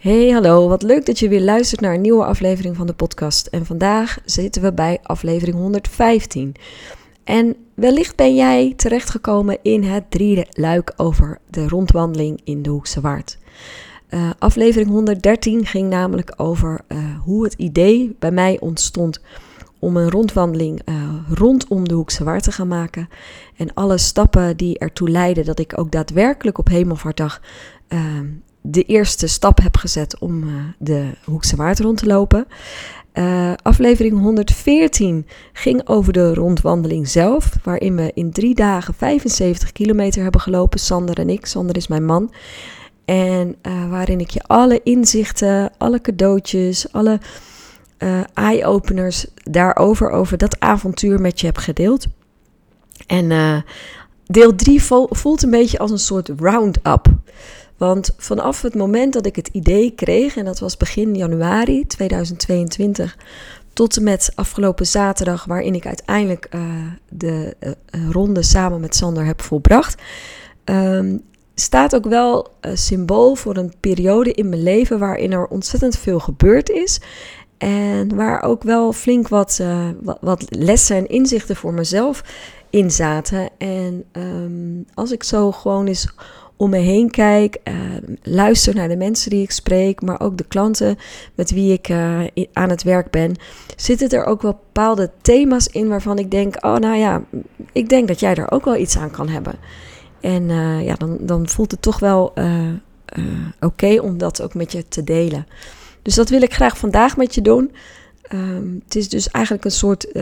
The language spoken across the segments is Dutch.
Hey, hallo. Wat leuk dat je weer luistert naar een nieuwe aflevering van de podcast. En vandaag zitten we bij aflevering 115. En wellicht ben jij terechtgekomen in het drie luik over de rondwandeling in de Hoekse Waard. Uh, aflevering 113 ging namelijk over uh, hoe het idee bij mij ontstond om een rondwandeling uh, rondom de Hoekse Waard te gaan maken. En alle stappen die ertoe leidden dat ik ook daadwerkelijk op Hemelvaartdag de eerste stap heb gezet om uh, de Hoekse Waard rond te lopen. Uh, aflevering 114 ging over de rondwandeling zelf, waarin we in drie dagen 75 kilometer hebben gelopen, Sander en ik. Sander is mijn man. En uh, waarin ik je alle inzichten, alle cadeautjes, alle eye-openers daarover, over dat avontuur met je heb gedeeld. En deel 3 voelt een beetje als een soort round-up. Want vanaf het moment dat ik het idee kreeg, en dat was begin januari 2022, tot en met afgelopen zaterdag, waarin ik uiteindelijk uh, de uh, ronde samen met Sander heb volbracht, um, staat ook wel een symbool voor een periode in mijn leven waarin er ontzettend veel gebeurd is. En waar ook wel flink wat, wat, wat, lessen en inzichten voor mezelf in zaten. En um, als ik zo gewoon eens om me heen kijk, uh, luister naar de mensen die ik spreek, maar ook de klanten met wie ik uh, aan het werk ben, zitten er ook wel bepaalde thema's in waarvan ik denk, oh nou ja, ik denk dat jij er ook wel iets aan kan hebben. En uh, ja, dan, dan voelt het toch wel oké om dat ook met je te delen. Dus dat wil ik graag vandaag met je doen. Um, het is dus eigenlijk een soort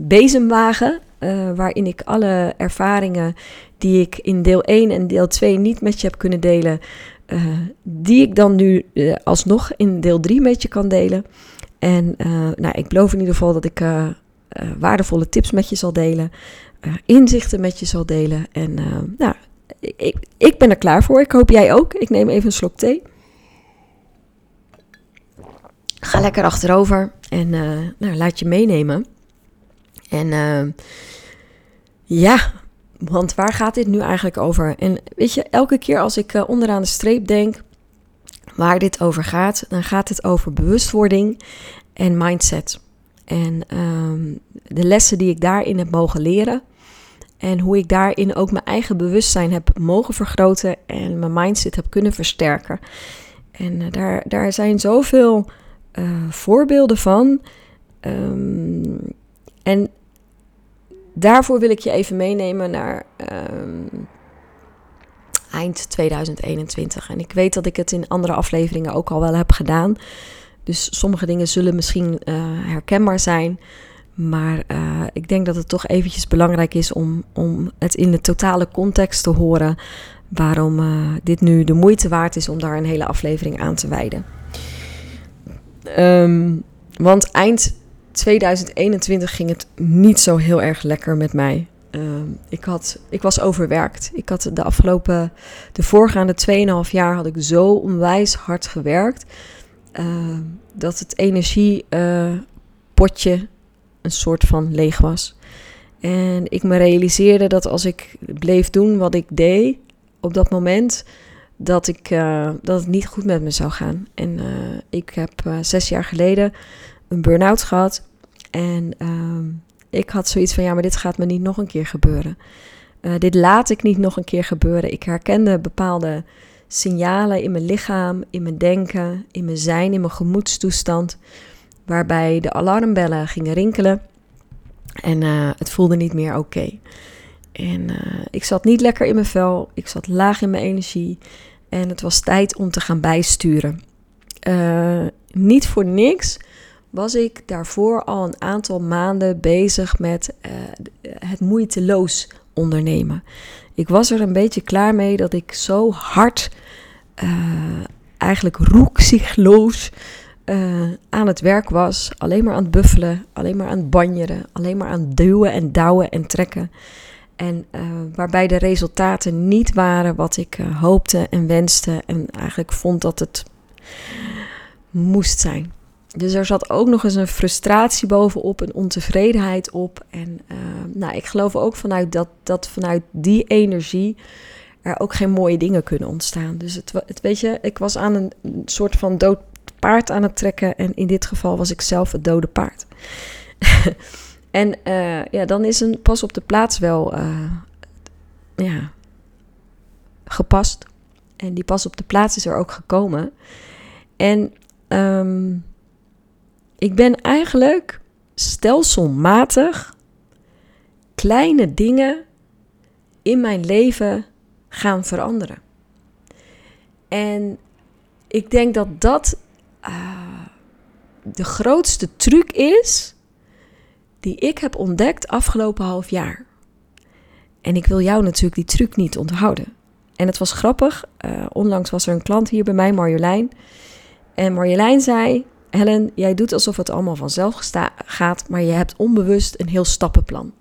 bezemwagen uh, waarin ik alle ervaringen die ik in deel 1 en deel 2 niet met je heb kunnen delen, uh, die ik dan nu uh, alsnog in deel 3 met je kan delen. En nou, ik beloof in ieder geval dat ik waardevolle tips met je zal delen, inzichten met je zal delen. En nou, ik, ik ben er klaar voor. Ik hoop jij ook. Ik neem even een slok thee. Ga lekker achterover en nou, laat je meenemen. En ja, want waar gaat dit nu eigenlijk over? En weet je, elke keer als ik uh, onderaan de streep denk waar dit over gaat, dan gaat het over bewustwording en mindset. En um, de lessen die ik daarin heb mogen leren. En hoe ik daarin ook mijn eigen bewustzijn heb mogen vergroten en mijn mindset heb kunnen versterken. En uh, daar, daar zijn zoveel uh, voorbeelden van. Um, en daarvoor wil ik je even meenemen naar um, eind 2021. En ik weet dat ik het in andere afleveringen ook al wel heb gedaan. Dus sommige dingen zullen misschien uh, herkenbaar zijn. Maar uh, ik denk dat het toch eventjes belangrijk is om, om het in de totale context te horen. Waarom uh, dit nu de moeite waard is om daar een hele aflevering aan te wijden. Um, want eind 2021 ging het niet zo heel erg lekker met mij. Uh, ik, had, ik was overwerkt. Ik had de afgelopen, de voorgaande 2,5 jaar had ik zo onwijs hard gewerkt. Uh, dat het energiepotje uh, een soort van leeg was. En ik me realiseerde dat als ik bleef doen wat ik deed op dat moment, dat, ik, uh, dat het niet goed met me zou gaan. En uh, ik heb zes jaar geleden een burn-out gehad. En uh, ik had zoiets van, ja, maar dit gaat me niet nog een keer gebeuren. Uh, dit laat ik niet nog een keer gebeuren. Ik herkende bepaalde signalen in mijn lichaam, in mijn denken, in mijn zijn, in mijn gemoedstoestand. Waarbij de alarmbellen gingen rinkelen. En uh, het voelde niet meer oké. En uh, ik zat niet lekker in mijn vel. Ik zat laag in mijn energie. En het was tijd om te gaan bijsturen. Niet voor niks was ik daarvoor al een aantal maanden bezig met uh, het moeiteloos ondernemen. Ik was er een beetje klaar mee dat ik zo hard, uh, eigenlijk roekzichtloos uh, aan het werk was. Alleen maar aan het buffelen, alleen maar aan het banjeren, alleen maar aan het duwen en douwen en trekken. En waarbij de resultaten niet waren wat ik hoopte en wenste en eigenlijk vond dat het moest zijn. Dus er zat ook nog eens een frustratie bovenop, een ontevredenheid op. En uh, nou, ik geloof ook vanuit dat, dat vanuit die energie er ook geen mooie dingen kunnen ontstaan. Dus het, het weet je, ik was aan een soort van dood paard aan het trekken en in dit geval was ik zelf het dode paard. en uh, ja, dan is een pas op de plaats wel uh, ja, gepast. En die pas op de plaats is er ook gekomen. En um, ik ben eigenlijk stelselmatig kleine dingen in mijn leven gaan veranderen. En ik denk dat dat uh, de grootste truc is die ik heb ontdekt afgelopen half jaar. En ik wil jou natuurlijk die truc niet onthouden. En het was grappig. Uh, onlangs was er een klant hier bij mij, Marjolein. En Marjolein zei: Helen, jij doet alsof het allemaal vanzelf gaat, maar je hebt onbewust een heel stappenplan.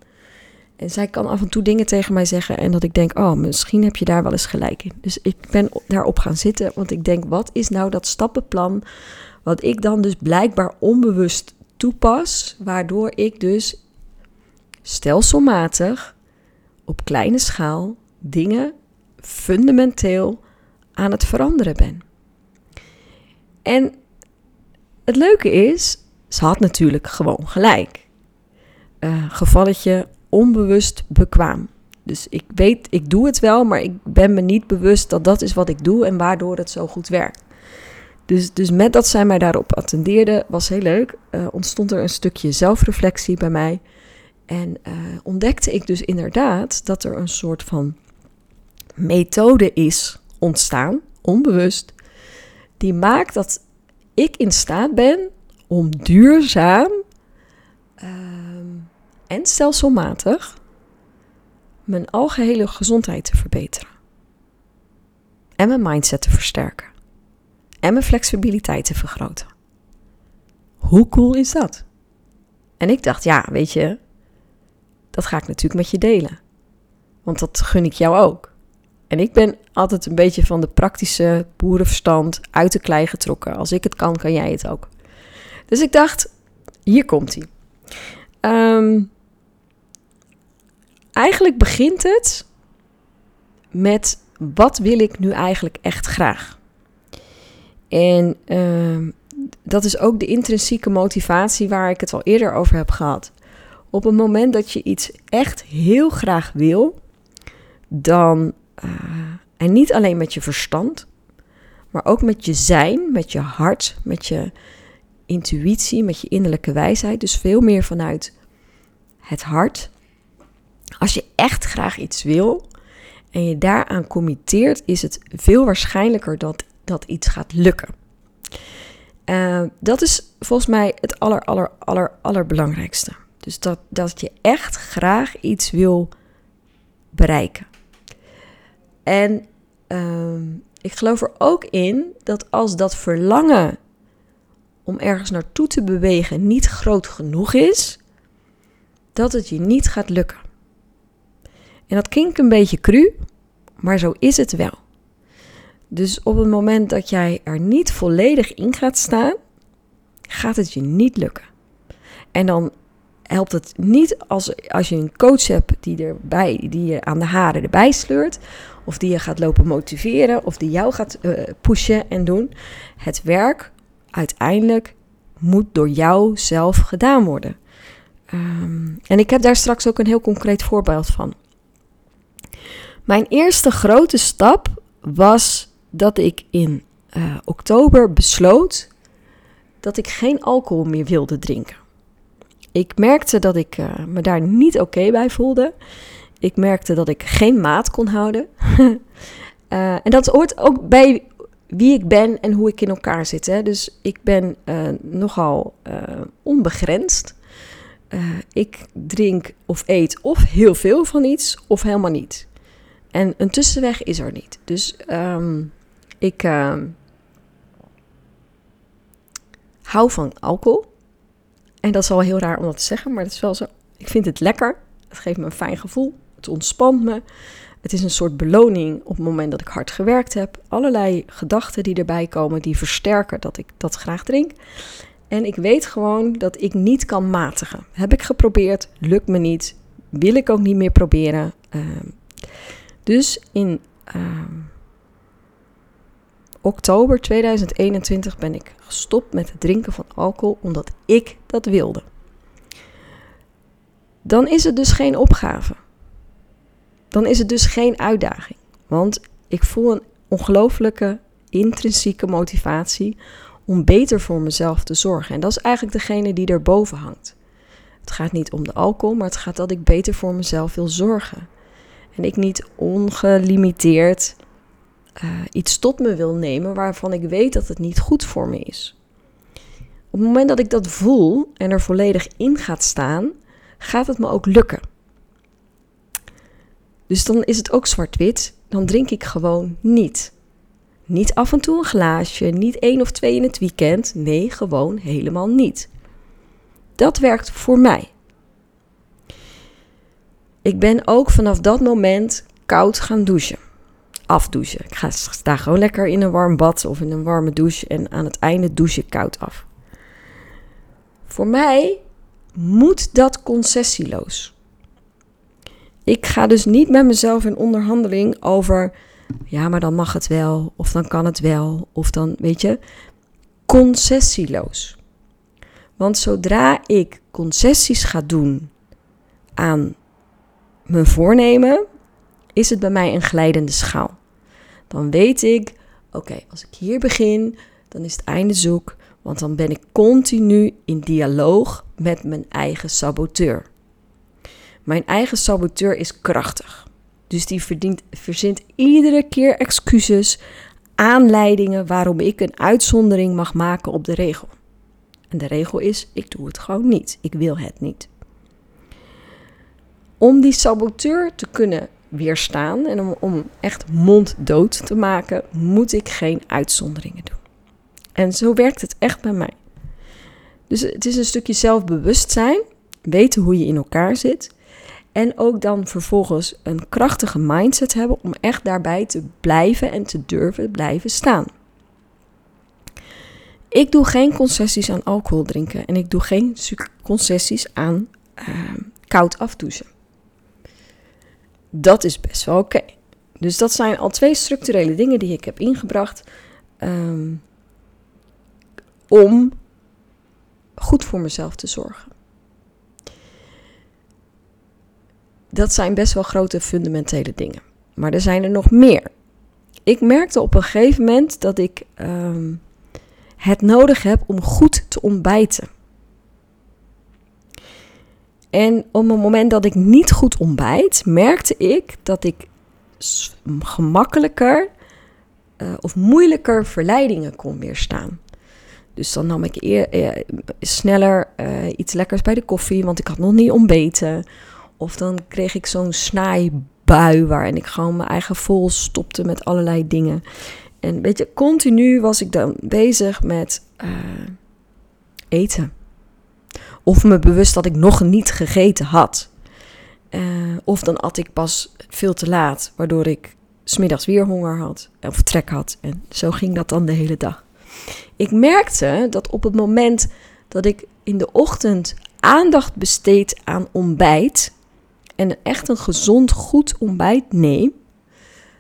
En zij kan af en toe dingen tegen mij zeggen en dat ik denk, oh, misschien heb je daar wel eens gelijk in. Dus ik ben daarop gaan zitten, want ik denk, wat is nou dat stappenplan wat ik dan dus blijkbaar onbewust toepas, waardoor ik dus stelselmatig op kleine schaal dingen fundamenteel aan het veranderen ben. En het leuke is, ze had natuurlijk gewoon gelijk. Uh, gevalletje onbewust bekwaam. Dus ik weet, ik doe het wel, maar ik ben me niet bewust dat dat is wat ik doe en waardoor het zo goed werkt. Dus, dus met dat zij mij daarop attendeerde, was heel leuk. Uh, ontstond er een stukje zelfreflectie bij mij. En uh, ontdekte ik dus inderdaad dat er een soort van methode is ontstaan, onbewust, die maakt dat ik in staat ben om duurzaam uh, en stelselmatig mijn algehele gezondheid te verbeteren. En mijn mindset te versterken. En mijn flexibiliteit te vergroten. Hoe cool is dat? En ik dacht, ja, weet je, dat ga ik natuurlijk met je delen. Want dat gun ik jou ook. En ik ben altijd een beetje van de praktische boerenverstand uit de klei getrokken. Als ik het kan, kan jij het ook. Dus ik dacht, hier komt hij. Um, eigenlijk begint het met wat wil ik nu eigenlijk echt graag? En uh, dat is ook de intrinsieke motivatie waar ik het al eerder over heb gehad. Op het moment dat je iets echt heel graag wil, dan, uh, en niet alleen met je verstand, maar ook met je zijn, met je hart, met je intuïtie, met je innerlijke wijsheid. Dus veel meer vanuit het hart als je echt graag iets wil en je daaraan committeert, is het veel waarschijnlijker dat, dat iets gaat lukken. Uh, dat is volgens mij het aller, aller, allerbelangrijkste. Dus dat, dat je echt graag iets wil bereiken. En uh, ik geloof er ook in dat als dat verlangen om ergens naartoe te bewegen niet groot genoeg is, dat het je niet gaat lukken. En dat klinkt een beetje cru, maar zo is het wel. Dus op het moment dat jij er niet volledig in gaat staan, gaat het je niet lukken. En dan helpt het niet als, als je een coach hebt die, erbij, die je aan de haren erbij sleurt, of die je gaat lopen motiveren, of die jou gaat uh, pushen en doen. Het werk uiteindelijk moet door jou zelf gedaan worden. Um, en ik heb daar straks ook een heel concreet voorbeeld van. Mijn eerste grote stap was dat ik in uh, oktober besloot dat ik geen alcohol meer wilde drinken. Ik merkte dat ik uh, me daar niet oké bij voelde. Ik merkte dat ik geen maat kon houden. uh, en dat hoort ook bij wie ik ben en hoe ik in elkaar zit. Hè. Dus ik ben nogal onbegrensd. ik drink of eet of heel veel van iets of helemaal niet. En een tussenweg is er niet. Dus um, ik uh, hou van alcohol. En dat is wel heel raar om dat te zeggen, maar dat is wel zo. Ik vind het lekker. Het geeft me een fijn gevoel. Het ontspant me. Het is een soort beloning op het moment dat ik hard gewerkt heb. Allerlei gedachten die erbij komen, die versterken dat ik dat graag drink. En ik weet gewoon dat ik niet kan matigen. Heb ik geprobeerd, lukt me niet. Wil ik ook niet meer proberen. Uh, dus in ehm, oktober 2021 ben ik gestopt met het drinken van alcohol omdat ik dat wilde. Dan is het dus geen opgave. Dan is het dus geen uitdaging. Want ik voel een ongelooflijke intrinsieke motivatie om beter voor mezelf te zorgen. En dat is eigenlijk degene die erboven hangt. Het gaat niet om de alcohol, maar het gaat dat ik beter voor mezelf wil zorgen. En ik niet ongelimiteerd uh, iets tot me wil nemen waarvan ik weet dat het niet goed voor me is. Op het moment dat ik dat voel en er volledig in gaat staan, gaat het me ook lukken. Dus dan is het ook zwart-wit. Dan drink ik gewoon niet. Niet af en toe een glaasje, niet één of twee in het weekend. Nee, gewoon helemaal niet. Dat werkt voor mij. Ik ben ook vanaf dat moment koud gaan douchen. Afdouchen. Ik ga, sta gewoon lekker in een warm bad of in een warme douche en aan het einde douche ik koud af. Voor mij moet dat concessieloos. Ik ga dus niet met mezelf in onderhandeling over, ja, maar dan mag het wel, of dan kan het wel, of dan, weet je, concessieloos. Want zodra ik concessies ga doen aan mijn voornemen, is het bij mij een glijdende schaal. Dan weet ik, oké, als ik hier begin, dan is het einde zoek, want dan ben ik continu in dialoog met mijn eigen saboteur. Mijn eigen saboteur is krachtig. Dus die verdient, verzint iedere keer excuses, aanleidingen waarom ik een uitzondering mag maken op de regel. En de regel is: ik doe het gewoon niet. Ik wil het niet. Om die saboteur te kunnen weerstaan en om, om echt monddood te maken, moet ik geen uitzonderingen doen. En zo werkt het echt bij mij. Dus het is een stukje zelfbewustzijn, weten hoe je in elkaar zit. En ook dan vervolgens een krachtige mindset hebben om echt daarbij te blijven en te durven blijven staan. Ik doe geen concessies aan alcohol drinken en ik doe geen concessies aan uh, koud afdouchen. Dat is best wel oké. Dus dat zijn al twee structurele dingen die ik heb ingebracht um, om goed voor mezelf te zorgen. Dat zijn best wel grote fundamentele dingen. Maar er zijn er nog meer. Ik merkte op een gegeven moment dat ik um, het nodig heb om goed te ontbijten. En op het moment dat ik niet goed ontbijt, merkte ik dat ik gemakkelijker uh, of moeilijker verleidingen kon weerstaan. Dus dan nam ik eer, eh, sneller uh, iets lekkers bij de koffie, want ik had nog niet ontbeten. Of dan kreeg ik zo'n snaaibui waarin ik gewoon mijn eigen vol stopte met allerlei dingen. En weet je, continu was ik dan bezig met uh, eten. Of me bewust dat ik nog niet gegeten had. Uh, of dan at ik pas veel te laat, waardoor ik smiddags weer honger had of trek had. En zo ging dat dan de hele dag. Ik merkte dat op het moment dat ik in de ochtend aandacht besteed aan ontbijt en echt een gezond, goed ontbijt neem,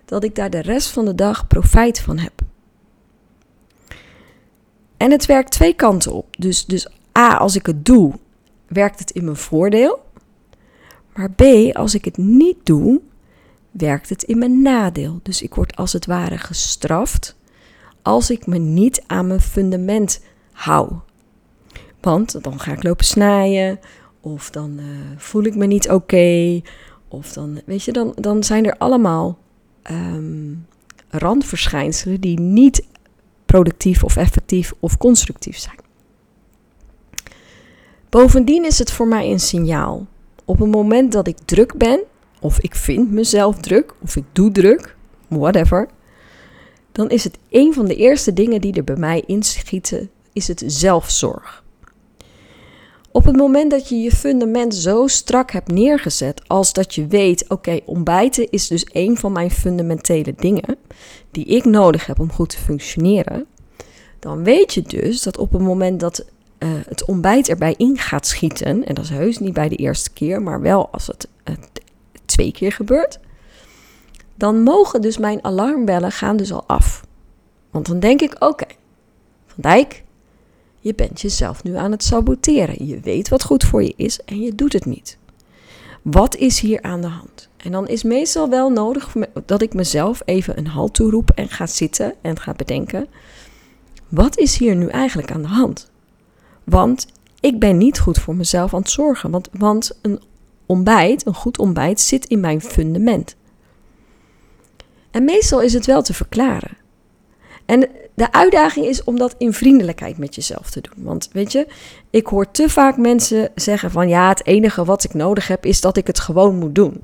dat ik daar de rest van de dag profijt van heb. En het werkt twee kanten op. Dus, dus A, als ik het doe, werkt het in mijn voordeel. Maar B, als ik het niet doe, werkt het in mijn nadeel. Dus ik word als het ware gestraft als ik me niet aan mijn fundament hou. Want dan ga ik lopen snijden, of dan uh, voel ik me niet oké, of dan, weet je, dan, dan zijn er allemaal um, randverschijnselen die niet productief of effectief of constructief zijn. Bovendien is het voor mij een signaal. Op het moment dat ik druk ben, of ik vind mezelf druk, of ik doe druk, whatever, dan is het een van de eerste dingen die er bij mij inschieten, is het zelfzorg. Op het moment dat je je fundament zo strak hebt neergezet als dat je weet, oké, ontbijten is dus een van mijn fundamentele dingen die ik nodig heb om goed te functioneren, dan weet je dus dat op het moment dat uh, het ontbijt erbij in gaat schieten, en dat is heus niet bij de eerste keer, maar wel als het twee keer gebeurt, dan mogen dus mijn alarmbellen gaan dus al af. Want dan denk ik, oké, Van Dijk, je bent jezelf nu aan het saboteren. Je weet wat goed voor je is en je doet het niet. Wat is hier aan de hand? En dan is meestal wel nodig dat ik mezelf even een halt toeroep en ga zitten en ga bedenken: wat is hier nu eigenlijk aan de hand? Want ik ben niet goed voor mezelf aan het zorgen. Want, want een ontbijt, een goed ontbijt, zit in mijn fundament. En meestal is het wel te verklaren. En de uitdaging is om dat in vriendelijkheid met jezelf te doen. Want weet je, ik hoor te vaak mensen zeggen van ja, het enige wat ik nodig heb is dat ik het gewoon moet doen.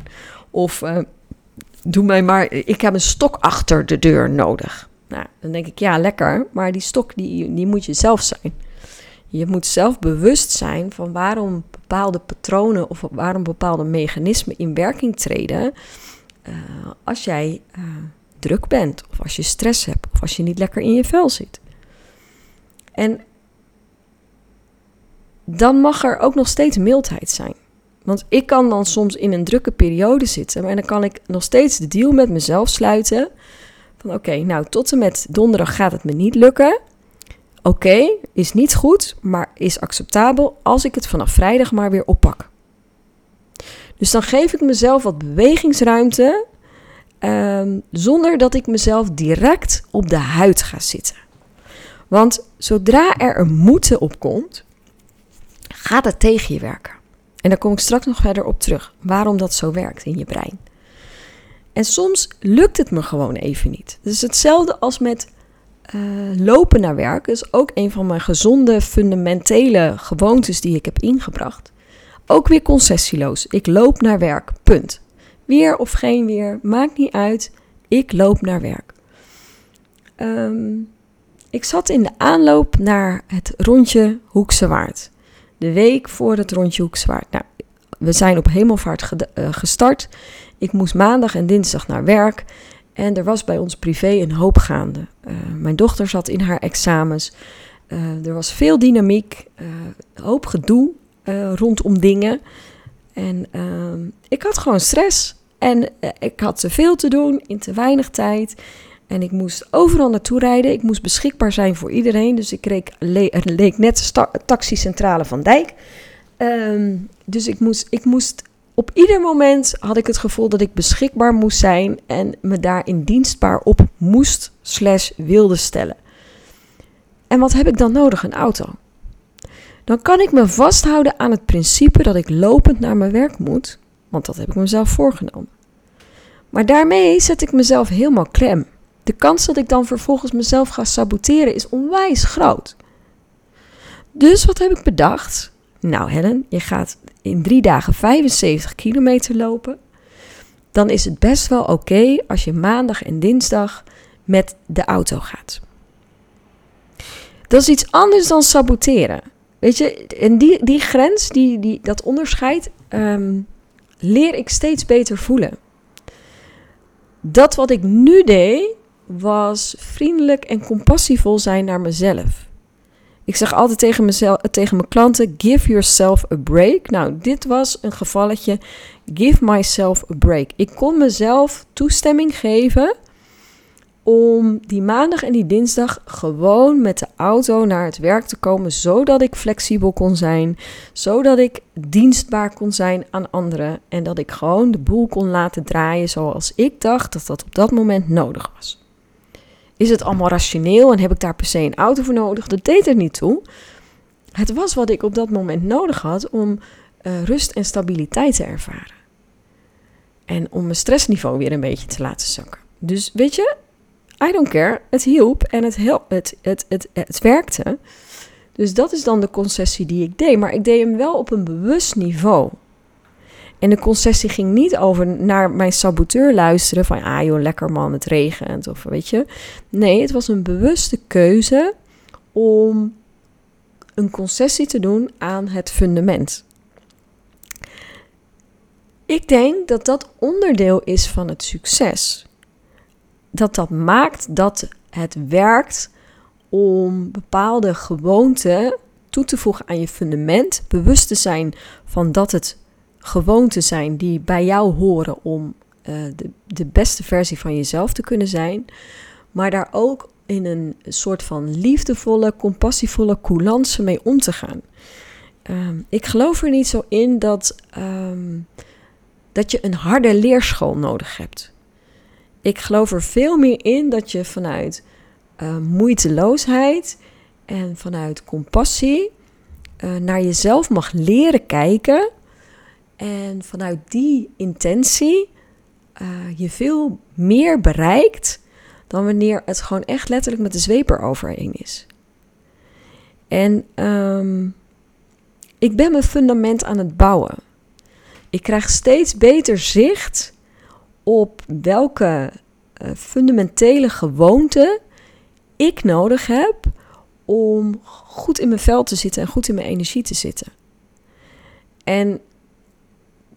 Of uh, doe mij maar, ik heb een stok achter de deur nodig. Nou, dan denk ik ja, lekker, maar die stok die, die moet je zelf zijn. Je moet zelf bewust zijn van waarom bepaalde patronen of waarom bepaalde mechanismen in werking treden uh, als jij uh, druk bent, of als je stress hebt, of als je niet lekker in je vel zit. En dan mag er ook nog steeds mildheid zijn. Want ik kan dan soms in een drukke periode zitten, maar dan kan ik nog steeds de deal met mezelf sluiten. Van oké, nou tot en met donderdag gaat het me niet lukken. Oké, is niet goed, maar is acceptabel als ik het vanaf vrijdag maar weer oppak. Dus dan geef ik mezelf wat bewegingsruimte Ehm, zonder dat ik mezelf direct op de huid ga zitten. Want zodra er een moeten opkomt, gaat het tegen je werken. En daar kom ik straks nog verder op terug, waarom dat zo werkt in je brein. En soms lukt het me gewoon even niet. Is hetzelfde als met uh, lopen naar werk. Dat is ook een van mijn gezonde, fundamentele gewoontes die ik heb ingebracht. Ook weer concessieloos. Ik loop naar werk, punt. Weer of geen weer, maakt niet uit. Ik loop naar werk. Ehm, ik zat in de aanloop naar het rondje Hoekse Waard. De week voor het rondje Hoekse Waard. Nou, we zijn op hemelvaart uh, gestart. Ik moest maandag en dinsdag naar werk. En er was bij ons privé een hoop gaande. Uh, mijn dochter zat in haar examens. Uh, er was veel dynamiek, hoop gedoe rondom dingen. En uh, ik had gewoon stress. En uh, ik had te veel te doen in te weinig tijd. En ik moest overal naartoe rijden. Ik moest beschikbaar zijn voor iedereen. Dus ik reek, le leek net taxicentrale van Dijk. Um, dus ik moest, ik moest op ieder moment had ik het gevoel dat ik beschikbaar moest zijn en me daarin dienstbaar op moest slash wilde stellen. En wat heb ik dan nodig? Een auto dan kan ik me vasthouden aan het principe dat ik lopend naar mijn werk moet, want dat heb ik mezelf voorgenomen. Maar daarmee zet ik mezelf helemaal klem. De kans dat ik dan vervolgens mezelf ga saboteren is onwijs groot. Dus wat heb ik bedacht? Nou, Helen, je gaat in drie dagen 75 kilometer lopen. Dan is het best wel oké als je maandag en dinsdag met de auto gaat. Dat is iets anders dan saboteren. Weet je, en die, die grens, die, die, dat onderscheid, ehm, leer ik steeds beter voelen. Dat wat ik nu deed, was vriendelijk en compassievol zijn naar mezelf. Ik zeg altijd tegen, mezelf, tegen mijn klanten: give yourself a break. Nou, dit was een gevalletje. Give myself a break. Ik kon mezelf toestemming geven om die maandag en die dinsdag gewoon met de auto naar het werk te komen, zodat ik flexibel kon zijn, zodat ik dienstbaar kon zijn aan anderen en dat ik gewoon de boel kon laten draaien zoals ik dacht dat dat op dat moment nodig was. Is het allemaal rationeel en heb ik daar per se een auto voor nodig? Dat deed er niet toe. Het was wat ik op dat moment nodig had om uh, rust en stabiliteit te ervaren. En om mijn stressniveau weer een beetje te laten zakken. Dus weet je, I don't care. Het hielp en het, het, het, het, het werkte. Dus dat is dan de concessie die ik deed. Maar ik deed hem wel op een bewust niveau. En de concessie ging niet over naar mijn saboteur luisteren van ah joh, lekker man, het regent of weet je. Nee, het was een bewuste keuze om een concessie te doen aan het fundament. Ik denk dat dat onderdeel is van het succes dat dat maakt dat het werkt om bepaalde gewoonten toe te voegen aan je fundament. Bewust te zijn van dat het gewoonten zijn die bij jou horen om de, de beste versie van jezelf te kunnen zijn, maar daar ook in een soort van liefdevolle, compassievolle coulance mee om te gaan. Ehm, ik geloof er niet zo in dat, ehm, dat je een harde leerschool nodig hebt. Ik geloof er veel meer in dat je vanuit uh, moeiteloosheid en vanuit compassie uh, naar jezelf mag leren kijken. En vanuit die intentie uh, je veel meer bereikt dan wanneer het gewoon echt letterlijk met de zweep eroverheen is. En um, ik ben mijn fundament aan het bouwen. Ik krijg steeds beter zicht op welke uh, fundamentele gewoonten ik nodig heb om goed in mijn vel te zitten en goed in mijn energie te zitten. En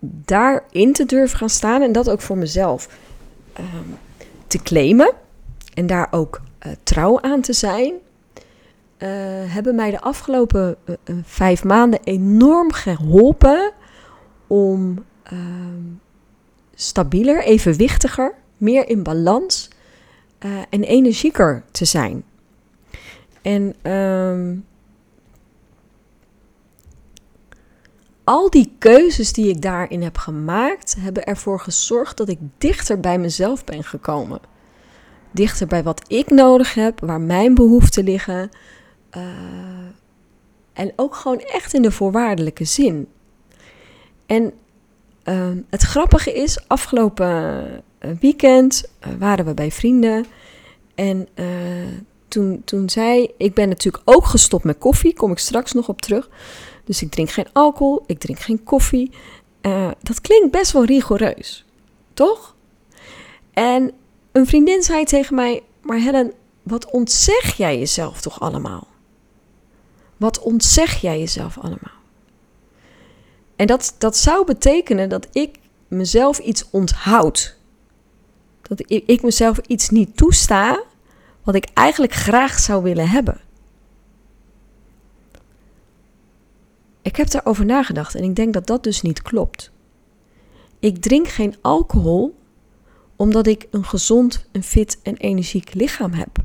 daarin te durven gaan staan en dat ook voor mezelf um, te claimen en daar ook uh, trouw aan te zijn, uh, hebben mij de afgelopen vijf maanden enorm geholpen om ehm, stabieler, evenwichtiger, meer in balans en energieker te zijn. En um, al die keuzes die ik daarin heb gemaakt, hebben ervoor gezorgd dat ik dichter bij mezelf ben gekomen. Dichter bij wat ik nodig heb, waar mijn behoeften liggen. Uh, en ook gewoon echt in de voorwaardelijke zin. En uh, het grappige is, afgelopen uh, weekend uh, waren we bij vrienden. En toen, toen zei ik ben natuurlijk ook gestopt met koffie, kom ik straks nog op terug. Dus ik drink geen alcohol, ik drink geen koffie. Dat klinkt best wel rigoureus, toch? En een vriendin zei tegen mij: Maar Helen, wat ontzeg jij jezelf toch allemaal? Wat ontzeg jij jezelf allemaal? En dat, dat zou betekenen dat ik mezelf iets onthoud. Dat ik, ik mezelf iets niet toesta wat ik eigenlijk graag zou willen hebben. Ik heb daarover nagedacht en ik denk dat dat dus niet klopt. Ik drink geen alcohol omdat ik een gezond, een fit en energiek lichaam heb.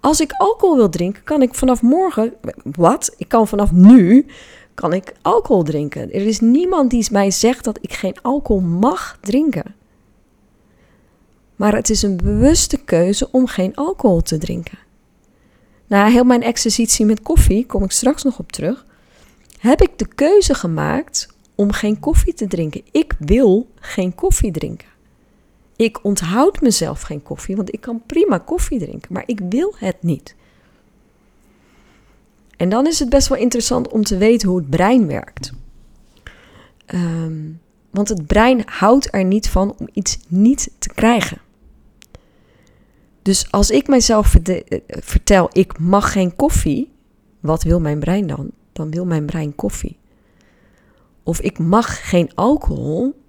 Als ik alcohol wil drinken, kan ik vanaf morgen, wat? Ik kan vanaf nu, kan ik alcohol drinken. Er is niemand die mij zegt dat ik geen alcohol mag drinken. Maar het is een bewuste keuze om geen alcohol te drinken. Na heel mijn exercitie met koffie, kom ik straks nog op terug, heb ik de keuze gemaakt om geen koffie te drinken. Ik wil geen koffie drinken. Ik onthoud mezelf geen koffie, want ik kan prima koffie drinken, maar ik wil het niet. En dan is het best wel interessant om te weten hoe het brein werkt. Um, want het brein houdt er niet van om iets niet te krijgen. Dus als ik mijzelf eh, vertel, ik mag geen koffie, wat wil mijn brein dan? Dan wil mijn brein koffie. Of ik mag geen alcohol,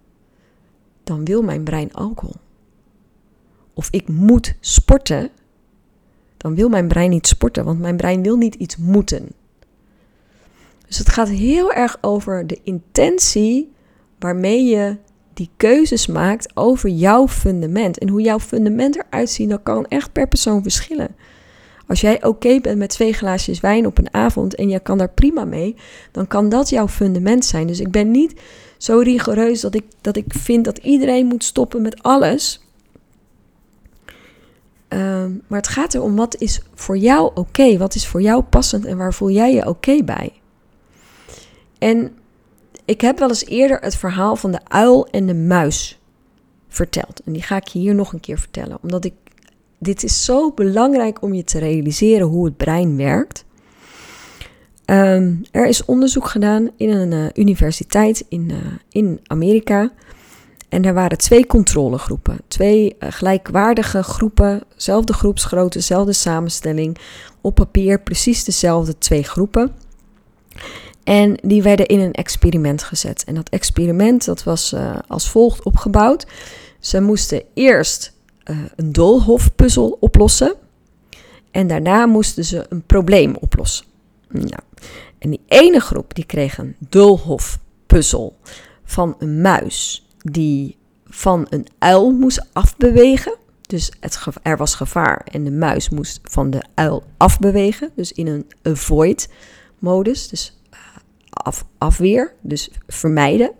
dan wil mijn brein alcohol. Of ik moet sporten, dan wil mijn brein niet sporten, want mijn brein wil niet iets moeten. Dus het gaat heel erg over de intentie waarmee je die keuzes maakt over jouw fundament. En hoe jouw fundament eruit ziet, dat kan echt per persoon verschillen. Als jij oké bent met twee glaasjes wijn op een avond en je kan daar prima mee, dan kan dat jouw fundament zijn. Dus ik ben niet zo rigoureus dat ik, dat ik vind dat iedereen moet stoppen met alles. Um, maar het gaat erom wat is voor jou oké, wat is voor jou passend en waar voel jij je oké bij. En ik heb wel eens eerder het verhaal van de uil en de muis verteld. En die ga ik je hier nog een keer vertellen. Omdat ik. Dit is zo belangrijk om je te realiseren hoe het brein werkt. Um, er is onderzoek gedaan in een uh, universiteit in, uh, in Amerika. En er waren twee controlegroepen. Twee uh, gelijkwaardige groepen, zelfde groepsgrootte, dezelfde samenstelling. Op papier precies dezelfde twee groepen. En die werden in een experiment gezet. En dat experiment dat was uh, als volgt opgebouwd. Ze moesten eerst uh, een doolhofpuzzel oplossen. En daarna moesten ze een probleem oplossen. Nou, en die ene groep die kreeg een doolhofpuzzel van een muis die van een uil moest afbewegen. Dus het, er was gevaar en de muis moest van de uil afbewegen. Dus in een avoid modus, dus eh, af, afweer, dus vermijden.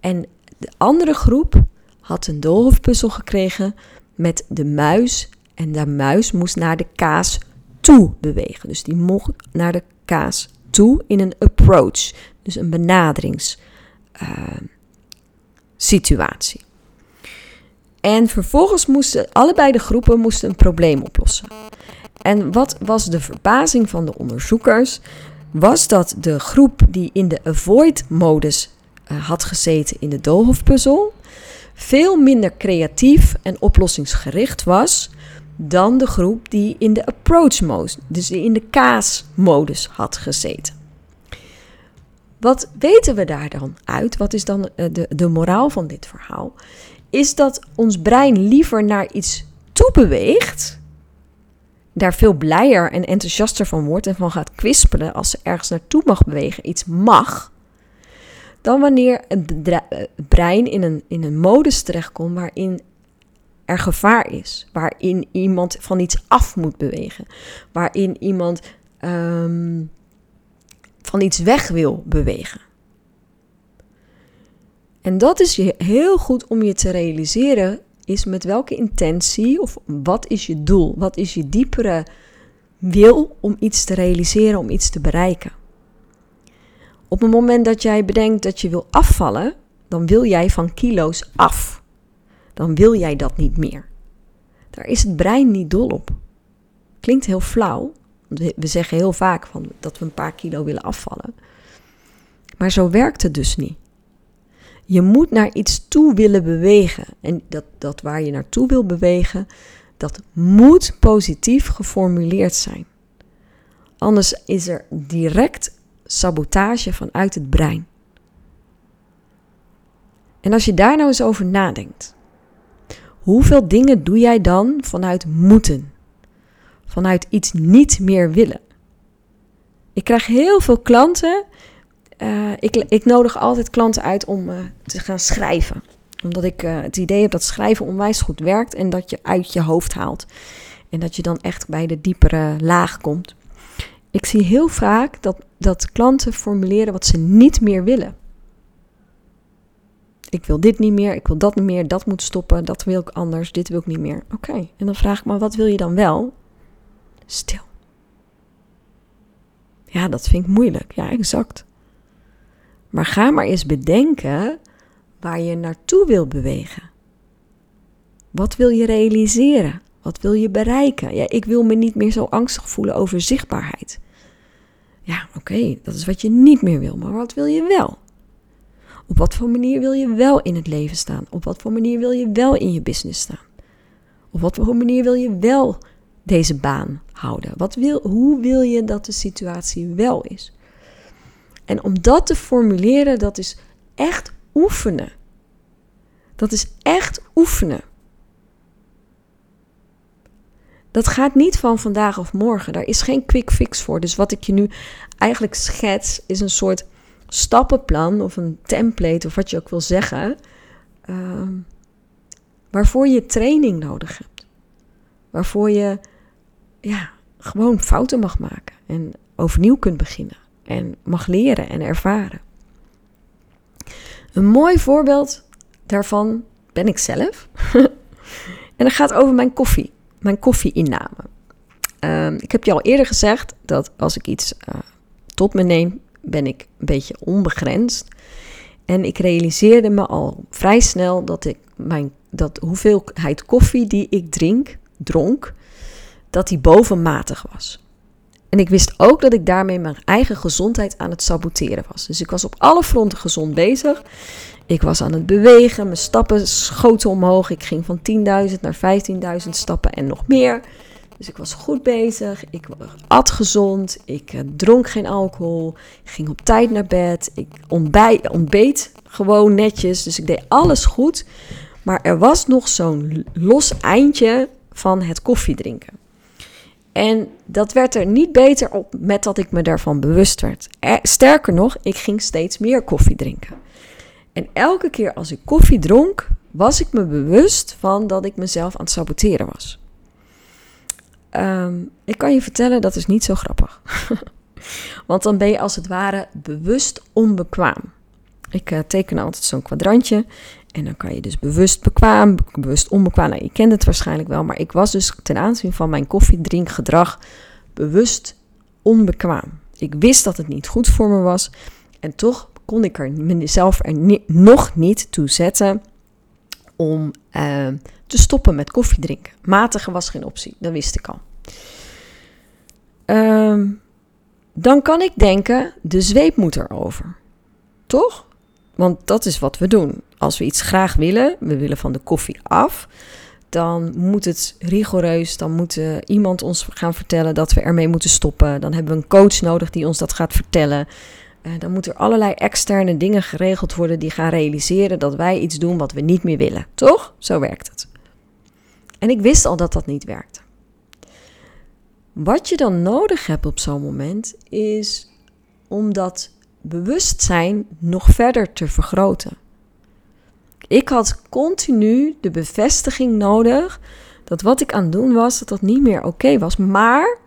En de andere groep had een doolhofpuzzel gekregen met de muis. En de muis moest naar de kaas toe bewegen. Dus die mocht naar de kaas toe in een approach. Dus een benaderingssituatie. Uh, en vervolgens moesten allebei de groepen moesten een probleem oplossen. En wat was de verbazing van de onderzoekers? Was dat de groep die in de avoid-modus uh, had gezeten in de doolhofpuzzel veel minder creatief en oplossingsgericht was dan de groep die in de approach modus, dus in de kaas-modus had gezeten. Wat weten we daar dan uit? Wat is dan eh, de, de moraal van dit verhaal? Is dat ons brein liever naar iets toe beweegt, daar veel blijer en enthousiaster van wordt en van gaat kwispelen als ze ergens naartoe mag bewegen, iets mag, dan wanneer het eh, brein in een, in een modus terechtkomt waarin er gevaar is, waarin iemand van iets af moet bewegen, waarin iemand ehm, van iets weg wil bewegen. En dat is heel goed om je te realiseren, is met welke intentie of wat is je doel, wat is je diepere wil om iets te realiseren, om iets te bereiken. Op het moment dat jij bedenkt dat je wil afvallen, dan wil jij van kilo's af. Dan wil jij dat niet meer. Daar is het brein niet dol op. Klinkt heel flauw. We zeggen heel vaak van dat we een paar kilo willen afvallen. Maar zo werkt het dus niet. Je moet naar iets toe willen bewegen. En dat, dat waar je naartoe wil bewegen, dat moet positief geformuleerd zijn. Anders is er direct sabotage vanuit het brein. En als je daar nou eens over nadenkt, hoeveel dingen doe jij dan vanuit moeten? Vanuit iets niet meer willen? Ik krijg heel veel klanten. Uh, ik, ik, nodig altijd klanten uit om uh, te gaan schrijven. Omdat ik uh, het idee heb dat schrijven onwijs goed werkt en dat je uit je hoofd haalt. En dat je dan echt bij de diepere laag komt. Ik zie heel vaak dat, dat klanten formuleren wat ze niet meer willen. Ik wil dit niet meer, ik wil dat niet meer, dat moet stoppen, dat wil ik anders, dit wil ik niet meer. Oké, en dan vraag ik me, wat wil je dan wel? Stil. Ja, dat vind ik moeilijk. Ja, exact. Maar ga maar eens bedenken waar je naartoe wil bewegen. Wat wil je realiseren? Wat wil je bereiken? Ja, ik wil me niet meer zo angstig voelen over zichtbaarheid. Ja, oké, dat is wat je niet meer wil, maar wat wil je wel? Op wat voor manier wil je wel in het leven staan? Op wat voor manier wil je wel in je business staan? Op wat voor manier wil je wel deze baan houden? Wat wil, hoe wil je dat de situatie wel is? En om dat te formuleren, dat is echt oefenen. Dat is echt oefenen. Dat gaat niet van vandaag of morgen. Daar is geen quick fix voor. Dus wat ik je nu eigenlijk schets, is een soort stappenplan of een template of wat je ook wil zeggen. Uh, waarvoor je training nodig hebt. Waarvoor je ja, gewoon fouten mag maken en overnieuw kunt beginnen. En mag leren en ervaren. Een mooi voorbeeld daarvan ben ik zelf. en dat gaat over mijn koffie mijn koffieinname. Um, ik heb je al eerder gezegd dat als ik iets uh, tot me neem, ben ik een beetje onbegrensd. En ik realiseerde me al vrij snel dat ik mijn dat hoeveelheid koffie die ik drink, dronk, dat die bovenmatig was. En ik wist ook dat ik daarmee mijn eigen gezondheid aan het saboteren was. Dus ik was op alle fronten gezond bezig. Ik was aan het bewegen, mijn stappen schoten omhoog. Ik ging van 10.000 naar 15.000 stappen en nog meer. Dus ik was goed bezig. Ik at gezond. Ik uh, dronk geen alcohol. Ik ging op tijd naar bed. Ik ontbij, ontbeet gewoon netjes. Dus ik deed alles goed. Maar er was nog zo'n los eindje van het koffiedrinken. En dat werd er niet beter op met dat ik me daarvan bewust werd. sterker nog, ik ging steeds meer koffie drinken. En elke keer als ik koffie dronk, was ik me bewust van dat ik mezelf aan het saboteren was. Ehm, ik kan je vertellen, dat is niet zo grappig. Want dan ben je als het ware bewust onbekwaam. Ik uh, teken altijd zo'n kwadrantje. En dan kan je dus bewust bekwaam, bewust onbekwaam. Nou, je kent het waarschijnlijk wel, maar ik was dus ten aanzien van mijn koffiedrinkgedrag bewust onbekwaam. Ik wist dat het niet goed voor me was. En toch kon ik er mezelf er nog niet toe zetten om uh, te stoppen met koffiedrinken. Matige was geen optie, dat wist ik al. Uh, dan kan ik denken, de zweep moet erover. Toch? Want dat is wat we doen. Als we iets graag willen, we willen van de koffie af, dan moet het rigoureus, dan moet iemand ons gaan vertellen dat we ermee moeten stoppen. Dan hebben we een coach nodig die ons dat gaat vertellen. Uh, dan moeten er allerlei externe dingen geregeld worden die gaan realiseren dat wij iets doen wat we niet meer willen. Toch? Zo werkt het. En ik wist al dat dat niet werkte. Wat je dan nodig hebt op zo'n moment is om dat bewustzijn nog verder te vergroten. Ik had continu de bevestiging nodig dat wat ik aan het doen was, dat dat niet meer oké was. Maar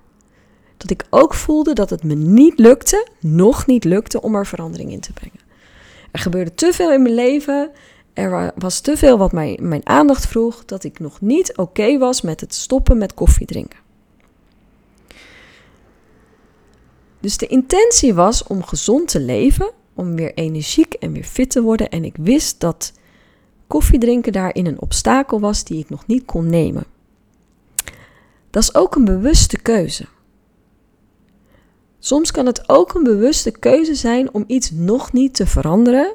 dat ik ook voelde dat het me niet lukte, nog niet lukte, om er verandering in te brengen. Er gebeurde te veel in mijn leven. Er was te veel wat mijn, mijn aandacht vroeg, dat ik nog niet oké was met het stoppen met koffie drinken. Dus de intentie was om gezond te leven, om weer energiek en weer fit te worden. En ik wist dat koffiedrinken daarin een obstakel was die ik nog niet kon nemen. Dat is ook een bewuste keuze. Soms kan het ook een bewuste keuze zijn om iets nog niet te veranderen,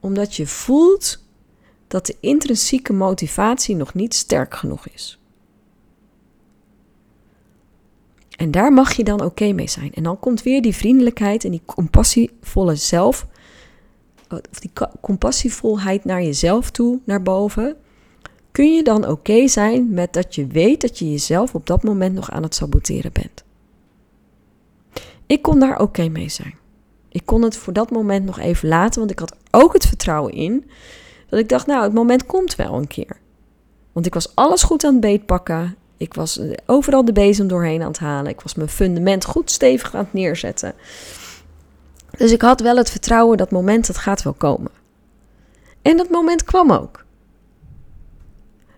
omdat je voelt dat de intrinsieke motivatie nog niet sterk genoeg is. En daar mag je dan oké mee zijn. En dan komt weer die vriendelijkheid en die compassievolle zelf, of die compassievolheid naar jezelf toe, naar boven. Kun je dan oké zijn met dat je weet dat je jezelf op dat moment nog aan het saboteren bent? Ik kon daar oké mee zijn. Ik kon het voor dat moment nog even laten, want ik had ook het vertrouwen in dat ik dacht, nou, het moment komt wel een keer. Want ik was alles goed aan het beetpakken. Ik was overal de bezem doorheen aan het halen. Ik was mijn fundament goed stevig aan het neerzetten. Dus ik had wel het vertrouwen dat moment dat gaat wel komen. En dat moment kwam ook.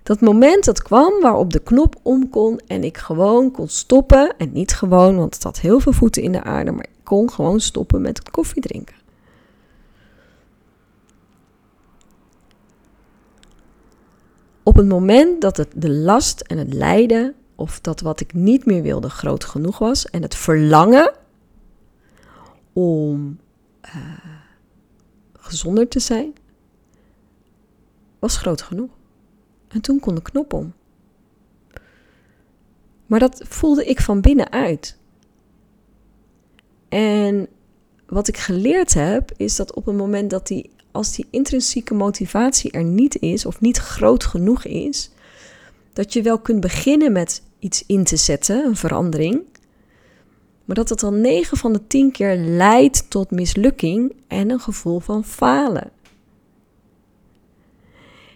Dat moment dat kwam waarop de knop om kon en ik gewoon kon stoppen. En niet gewoon, want het had heel veel voeten in de aarde, maar ik kon gewoon stoppen met koffie drinken. Op het moment dat het de last en het lijden, of dat wat ik niet meer wilde, groot genoeg was, en het verlangen om uh, gezonder te zijn, was groot genoeg. En toen kon de knop om. Maar dat voelde ik van binnenuit. En wat ik geleerd heb, is dat op het moment dat die als die intrinsieke motivatie er niet is of niet groot genoeg is, dat je wel kunt beginnen met iets in te zetten, een verandering, maar dat het dan 9 van de 10 keer leidt tot mislukking en een gevoel van falen.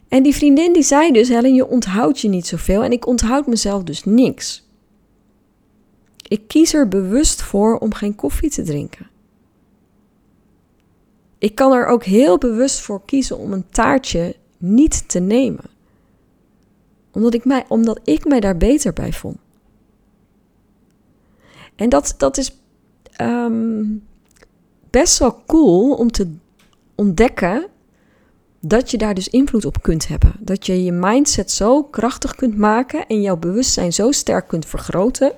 En die vriendin die zei dus, Helen, je onthoudt je niet zoveel en ik onthoud mezelf dus niks. Ik kies er bewust voor om geen koffie te drinken. Ik kan er ook heel bewust voor kiezen om een taartje niet te nemen. Omdat ik mij, omdat ik mij daar beter bij vond. En dat, dat is ehm, best wel cool om te ontdekken dat je daar dus invloed op kunt hebben. Dat je je mindset zo krachtig kunt maken en jouw bewustzijn zo sterk kunt vergroten,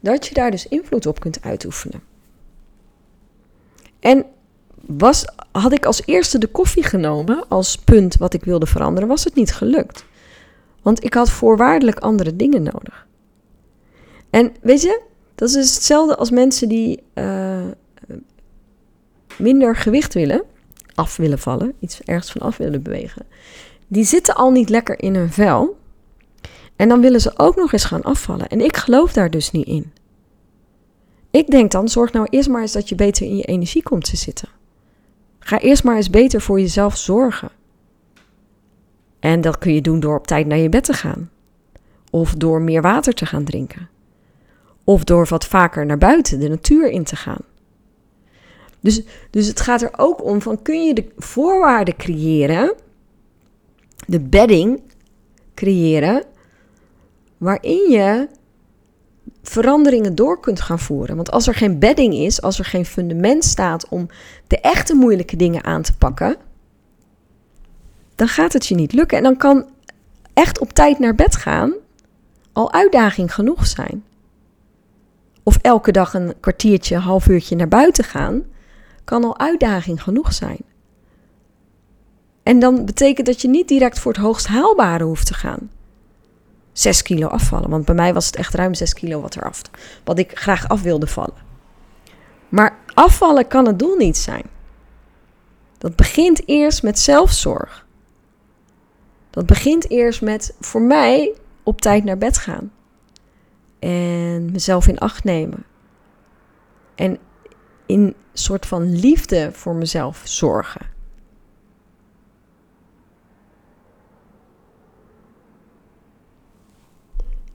dat je daar dus invloed op kunt uitoefenen. En was, had ik als eerste de koffie genomen als punt wat ik wilde veranderen, was het niet gelukt. Want ik had voorwaardelijk andere dingen nodig. En weet je, dat is dus hetzelfde als mensen die uh, minder gewicht willen, af willen vallen, iets ergens van af willen bewegen. Die zitten al niet lekker in hun vel. En dan willen ze ook nog eens gaan afvallen. En ik geloof daar dus niet in. Ik denk dan, zorg nou eerst maar eens dat je beter in je energie komt te zitten. Ga eerst maar eens beter voor jezelf zorgen. En dat kun je doen door op tijd naar je bed te gaan. Of door meer water te gaan drinken. Of door wat vaker naar buiten, de natuur in te gaan. Dus, dus het gaat er ook om van kun je de voorwaarden creëren, de bedding creëren, waarin je veranderingen door kunt gaan voeren. Want als er geen bedding is, als er geen fundament staat om de echte moeilijke dingen aan te pakken, dan gaat het je niet lukken. En dan kan echt op tijd naar bed gaan al uitdaging genoeg zijn. Of elke dag een kwartiertje, half uurtje naar buiten gaan, kan al uitdaging genoeg zijn. En dan betekent dat je niet direct voor het hoogst haalbare hoeft te gaan. 6 kilo afvallen, want bij mij was het echt ruim 6 kilo wat eraf, wat ik graag af wilde vallen. Maar afvallen kan het doel niet zijn. Dat begint eerst met zelfzorg. Dat begint eerst met voor mij op tijd naar bed gaan. En mezelf in acht nemen. En in soort van liefde voor mezelf zorgen.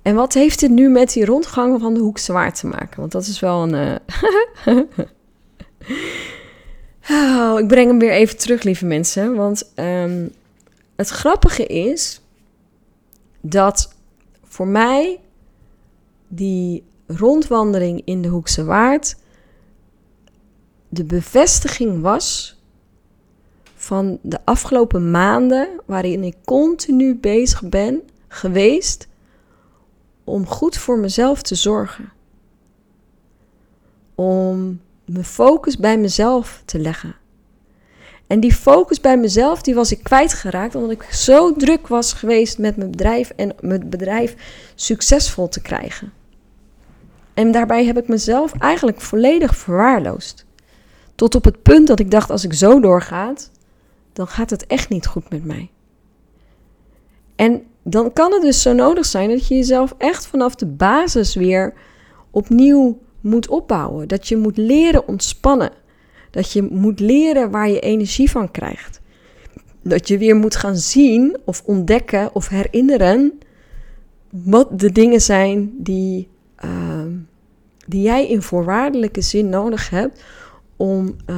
En wat heeft dit nu met die rondgang van de hoek zwaar te maken? Want dat is wel een. Uh... oh, ik breng hem weer even terug, lieve mensen. Want um, het grappige is dat voor mij die rondwandeling in de Hoekse Waard de bevestiging was van de afgelopen maanden waarin ik continu bezig ben geweest om goed voor mezelf te zorgen. Om mijn focus bij mezelf te leggen. En die focus bij mezelf, die was ik kwijtgeraakt omdat ik zo druk was geweest met mijn bedrijf en mijn bedrijf succesvol te krijgen. En daarbij heb ik mezelf eigenlijk volledig verwaarloosd. Tot op het punt dat ik dacht, als ik zo doorgaat, dan gaat het echt niet goed met mij. En dan kan het dus zo nodig zijn dat je jezelf echt vanaf de basis weer opnieuw moet opbouwen. Dat je moet leren ontspannen. Dat je moet leren waar je energie van krijgt. Dat je weer moet gaan zien of ontdekken of herinneren wat de dingen zijn die, uh, die jij in voorwaardelijke zin nodig hebt om uh,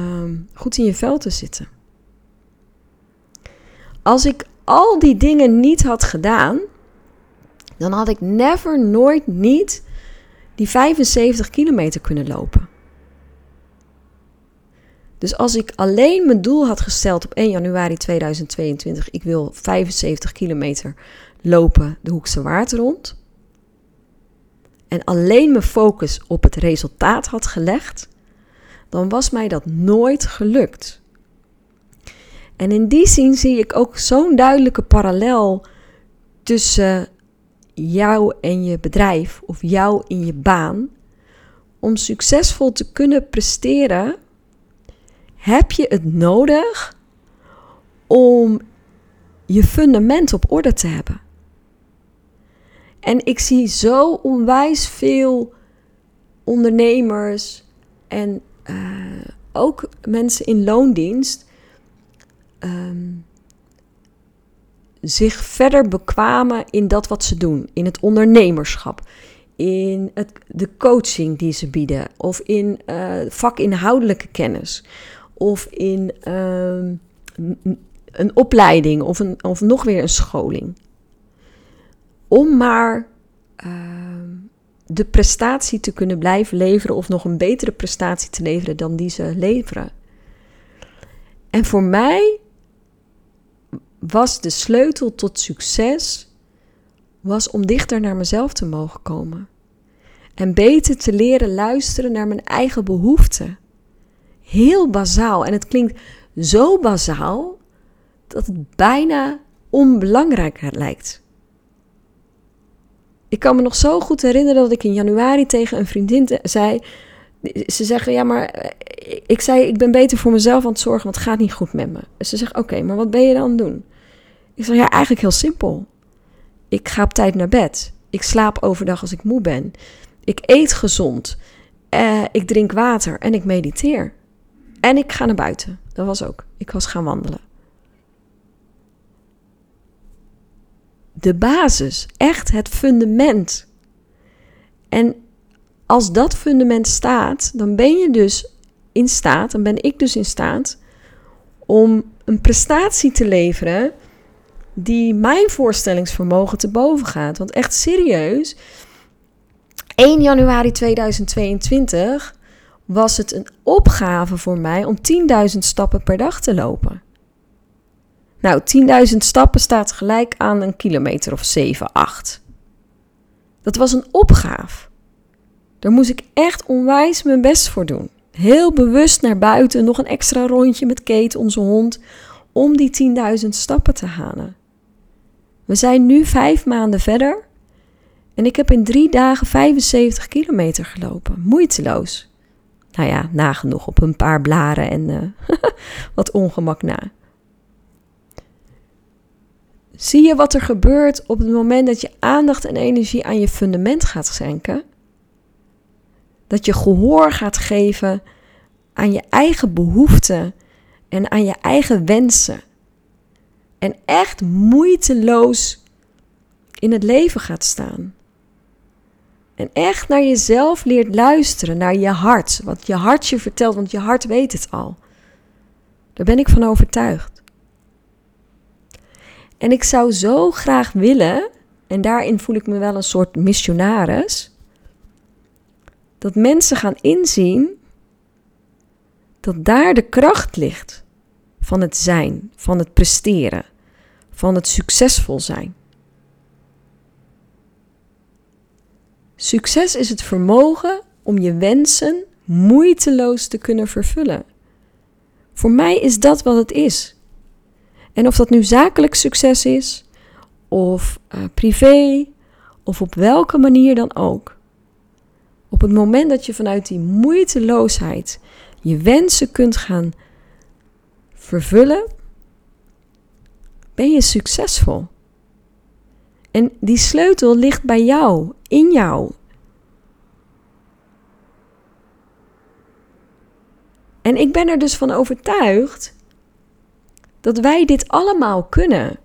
goed in je vel te zitten. Als ik al die dingen niet had gedaan, dan had ik never, nooit, niet die 75 kilometer kunnen lopen. Dus als ik alleen mijn doel had gesteld op 1 januari 2022, ik wil 75 kilometer lopen de Hoekse Waard rond. En alleen mijn focus op het resultaat had gelegd, dan was mij dat nooit gelukt. En in die zin zie ik ook zo'n duidelijke parallel tussen jou en je bedrijf of jou in je baan. Om succesvol te kunnen presteren, heb je het nodig om je fundament op orde te hebben. En ik zie zo onwijs veel ondernemers en uh, ook mensen in loondienst um, zich verder bekwamen in dat wat ze doen, in het ondernemerschap, in het, de coaching die ze bieden, of in uh, vakinhoudelijke kennis, of in uh, een opleiding of, een, of nog weer een scholing. Om maar uh, de prestatie te kunnen blijven leveren of nog een betere prestatie te leveren dan die ze leveren. En voor mij was de sleutel tot succes was om dichter naar mezelf te mogen komen. En beter te leren luisteren naar mijn eigen behoeften. Heel bazaal. En het klinkt zo bazaal dat het bijna onbelangrijk lijkt. Ik kan me nog zo goed herinneren dat ik in januari tegen een vriendin zei. Ze zeggen, ja, maar eh, ik zei, ik ben beter voor mezelf aan het zorgen, want het gaat niet goed met me. Ze zegt, oké, maar wat ben je dan aan doen? Ik zeg, ja, eigenlijk heel simpel. Ik ga op tijd naar bed. Ik slaap overdag als ik moe ben. Ik eet gezond. Uh, ik drink water en ik mediteer. En ik ga naar buiten. Dat was ook. Ik was gaan wandelen. De basis, echt het fundament. En als dat fundament staat, dan ben je dus in staat, dan ben ik dus in staat om een prestatie te leveren die mijn voorstellingsvermogen te boven gaat. Want echt serieus, 1 januari 2022 was het een opgave voor mij om 10.000 stappen per dag te lopen. Nou, 10.000 stappen staat gelijk aan een kilometer of 7, 8. Dat was een opgave. Daar moest ik echt onwijs mijn best voor doen. Heel bewust naar buiten, nog een extra rondje met Kate, onze hond, om die 10.000 stappen te halen. We zijn nu vijf maanden verder en ik heb in drie dagen 75 kilometer gelopen. Moeiteloos. Nou ja, nagenoeg op een paar blaren en uh, wat ongemak na. Zie je wat er gebeurt op het moment dat je aandacht en energie aan je fundament gaat schenken? Dat je gehoor gaat geven aan je eigen behoeften en aan je eigen wensen. En echt moeiteloos in het leven gaat staan. En echt naar jezelf leert luisteren, naar je hart. Wat je hart je vertelt, want je hart weet het al. Daar ben ik van overtuigd. En ik zou zo graag willen, en daarin voel ik me wel een soort missionaris, dat mensen gaan inzien dat daar de kracht ligt van het zijn, van het presteren, van het succesvol zijn. Succes is het vermogen om je wensen moeiteloos te kunnen vervullen. Voor mij is dat wat het is. En of dat nu zakelijk succes is, of uh, privé, of op welke manier dan ook. Op het moment dat je vanuit die moeiteloosheid je wensen kunt gaan vervullen, ben je succesvol. En die sleutel ligt bij jou, in jou. En ik ben er dus van overtuigd dat wij dit allemaal kunnen.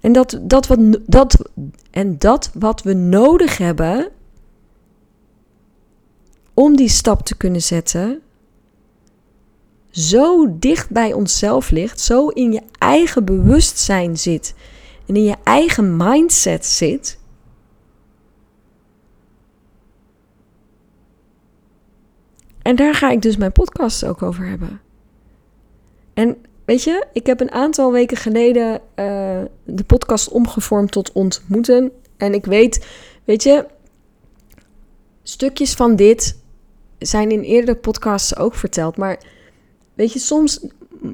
En dat, dat, wat, dat, en dat wat we nodig hebben om die stap te kunnen zetten, zo dicht bij onszelf ligt, zo in je eigen bewustzijn zit en in je eigen mindset zit. En daar ga ik dus mijn podcast ook over hebben. En weet je, ik heb een aantal weken geleden uh, de podcast omgevormd tot ontmoeten. En ik weet, weet je, stukjes van dit zijn in eerdere podcasts ook verteld. Maar weet je, soms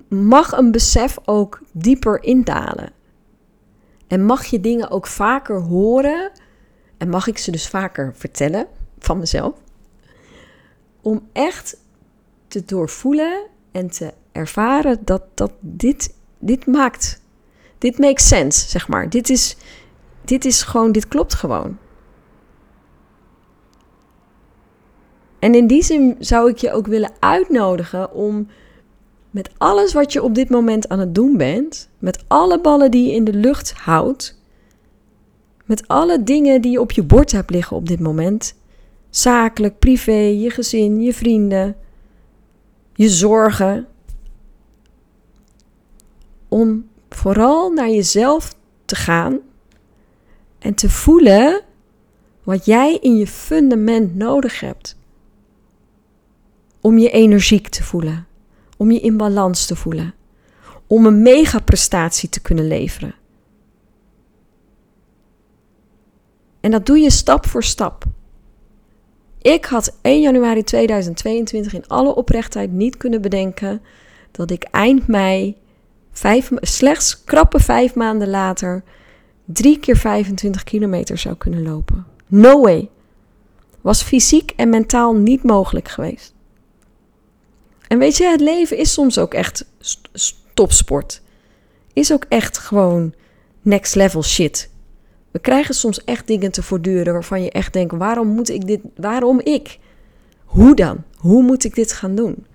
mag een besef ook dieper indalen. En mag je dingen ook vaker horen. En mag ik ze dus vaker vertellen van mezelf. Om echt te doorvoelen en te ervaren dat, dat dit, dit maakt. Dit makes sense, zeg maar. Dit is, dit is gewoon, dit klopt gewoon. En in die zin zou ik je ook willen uitnodigen om met alles wat je op dit moment aan het doen bent, met alle ballen die je in de lucht houdt, met alle dingen die je op je bord hebt liggen op dit moment, zakelijk, privé, je gezin, je vrienden, je zorgen, om vooral naar jezelf te gaan en te voelen wat jij in je fundament nodig hebt om je energiek te voelen, om je in balans te voelen, om een megaprestatie te kunnen leveren. En dat doe je stap voor stap. Ik had 1 januari 2022 in alle oprechtheid niet kunnen bedenken dat ik eind mei, slechts krappe vijf maanden later, drie keer 25 kilometer zou kunnen lopen. No way. Was fysiek en mentaal niet mogelijk geweest. En weet je, het leven is soms ook echt topsport. Is ook echt gewoon next level shit. We krijgen soms echt dingen te voortduren waarvan je echt denkt: waarom moet ik dit? Waarom ik? Hoe dan? Hoe moet ik dit gaan doen?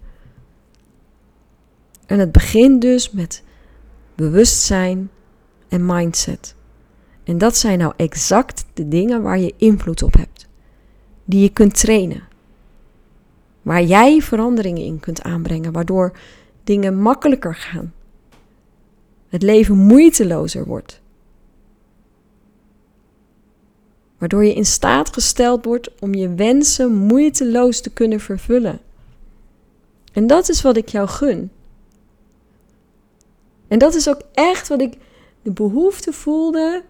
En het begint dus met bewustzijn en mindset. En dat zijn nou exact de dingen waar je invloed op hebt. Die je kunt trainen. Waar jij veranderingen in kunt aanbrengen, waardoor dingen makkelijker gaan. Het leven moeitelozer wordt. Waardoor je in staat gesteld wordt om je wensen moeiteloos te kunnen vervullen. En dat is wat ik jou gun. En dat is ook echt wat ik de behoefte voelde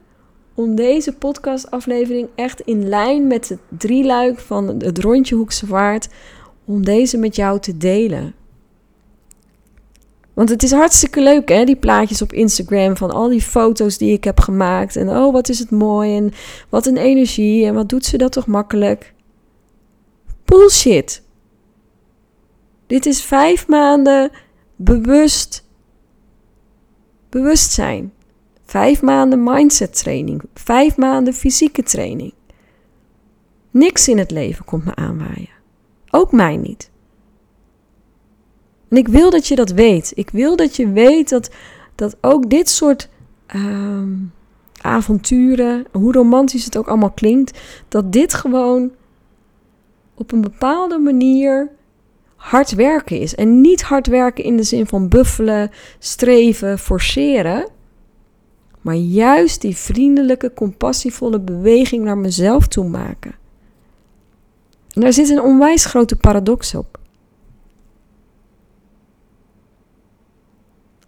om deze podcastaflevering echt in lijn met het drieluik van het rondje Hoekse Vaart, om deze met jou te delen. Want het is hartstikke leuk, hè, die plaatjes op Instagram van al die foto's die ik heb gemaakt. En oh, wat is het mooi en wat een energie en wat doet ze dat toch makkelijk. Bullshit. Dit is vijf maanden bewust bewustzijn. Vijf maanden mindset training. Vijf maanden fysieke training. Niks in het leven komt me aanwaaien. Ook mij niet. En ik wil dat je dat weet. Ik wil dat je weet dat, dat ook dit soort ehm, avonturen, hoe romantisch het ook allemaal klinkt, dat dit gewoon op een bepaalde manier hard werken is. En niet hard werken in de zin van buffelen, streven, forceren. Maar juist die vriendelijke, compassievolle beweging naar mezelf toe maken. En daar zit een onwijs grote paradox op.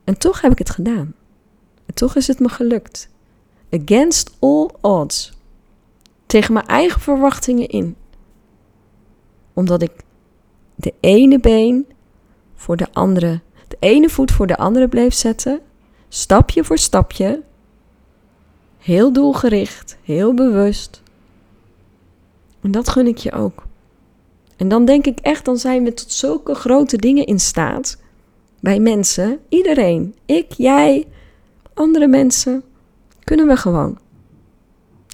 En toch heb ik het gedaan. En toch is het me gelukt. Against all odds. Tegen mijn eigen verwachtingen in. Omdat ik de ene been voor de andere, de ene voet voor de andere bleef zetten, stapje voor stapje, heel doelgericht, heel bewust. En dat gun ik je ook. En dan denk ik echt, dan zijn we tot zulke grote dingen in staat. Bij mensen, iedereen, ik, jij, andere mensen, kunnen we gewoon.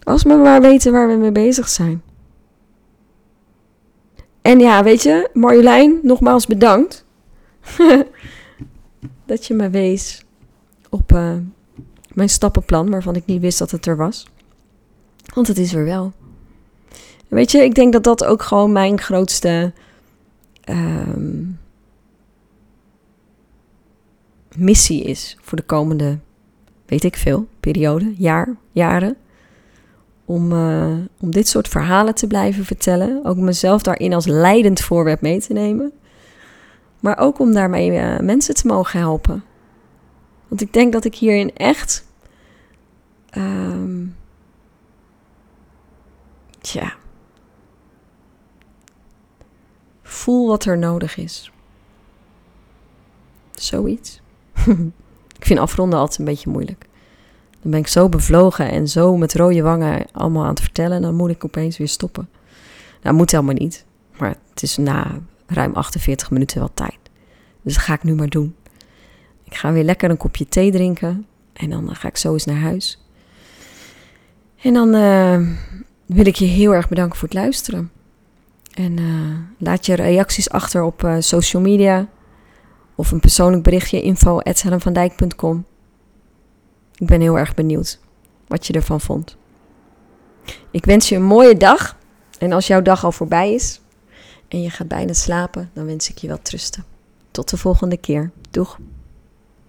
Als we maar weten waar we mee bezig zijn. En ja, weet je, Marjolein, nogmaals bedankt. dat je me wees op uh, mijn stappenplan, waarvan ik niet wist dat het er was. Want het is er wel. Weet je, ik denk dat dat ook gewoon mijn grootste uh, missie is voor de komende, weet ik veel, periode, jaar, jaren om, uh, om dit soort verhalen te blijven vertellen. Ook mezelf daarin als leidend voorwerp mee te nemen. Maar ook om daarmee uh, mensen te mogen helpen. Want ik denk dat ik hierin echt. Um, tja. Voel wat er nodig is. Zoiets. ik vind afronden altijd een beetje moeilijk. Dan ben ik zo bevlogen en zo met rode wangen allemaal aan het vertellen. Dan moet ik opeens weer stoppen. Nou, moet helemaal niet. Maar het is na ruim 48 minuten wel tijd. Dus dat ga ik nu maar doen. Ik ga weer lekker een kopje thee drinken. En dan ga ik zo eens naar huis. En dan uh, wil ik je heel erg bedanken voor het luisteren. En uh, laat je reacties achter op social media. Of een persoonlijk berichtje info.helenvandijk.com. Ik ben heel erg benieuwd wat je ervan vond. Ik wens je een mooie dag. En als jouw dag al voorbij is en je gaat bijna slapen, dan wens ik je wel trusten. Tot de volgende keer. Doeg!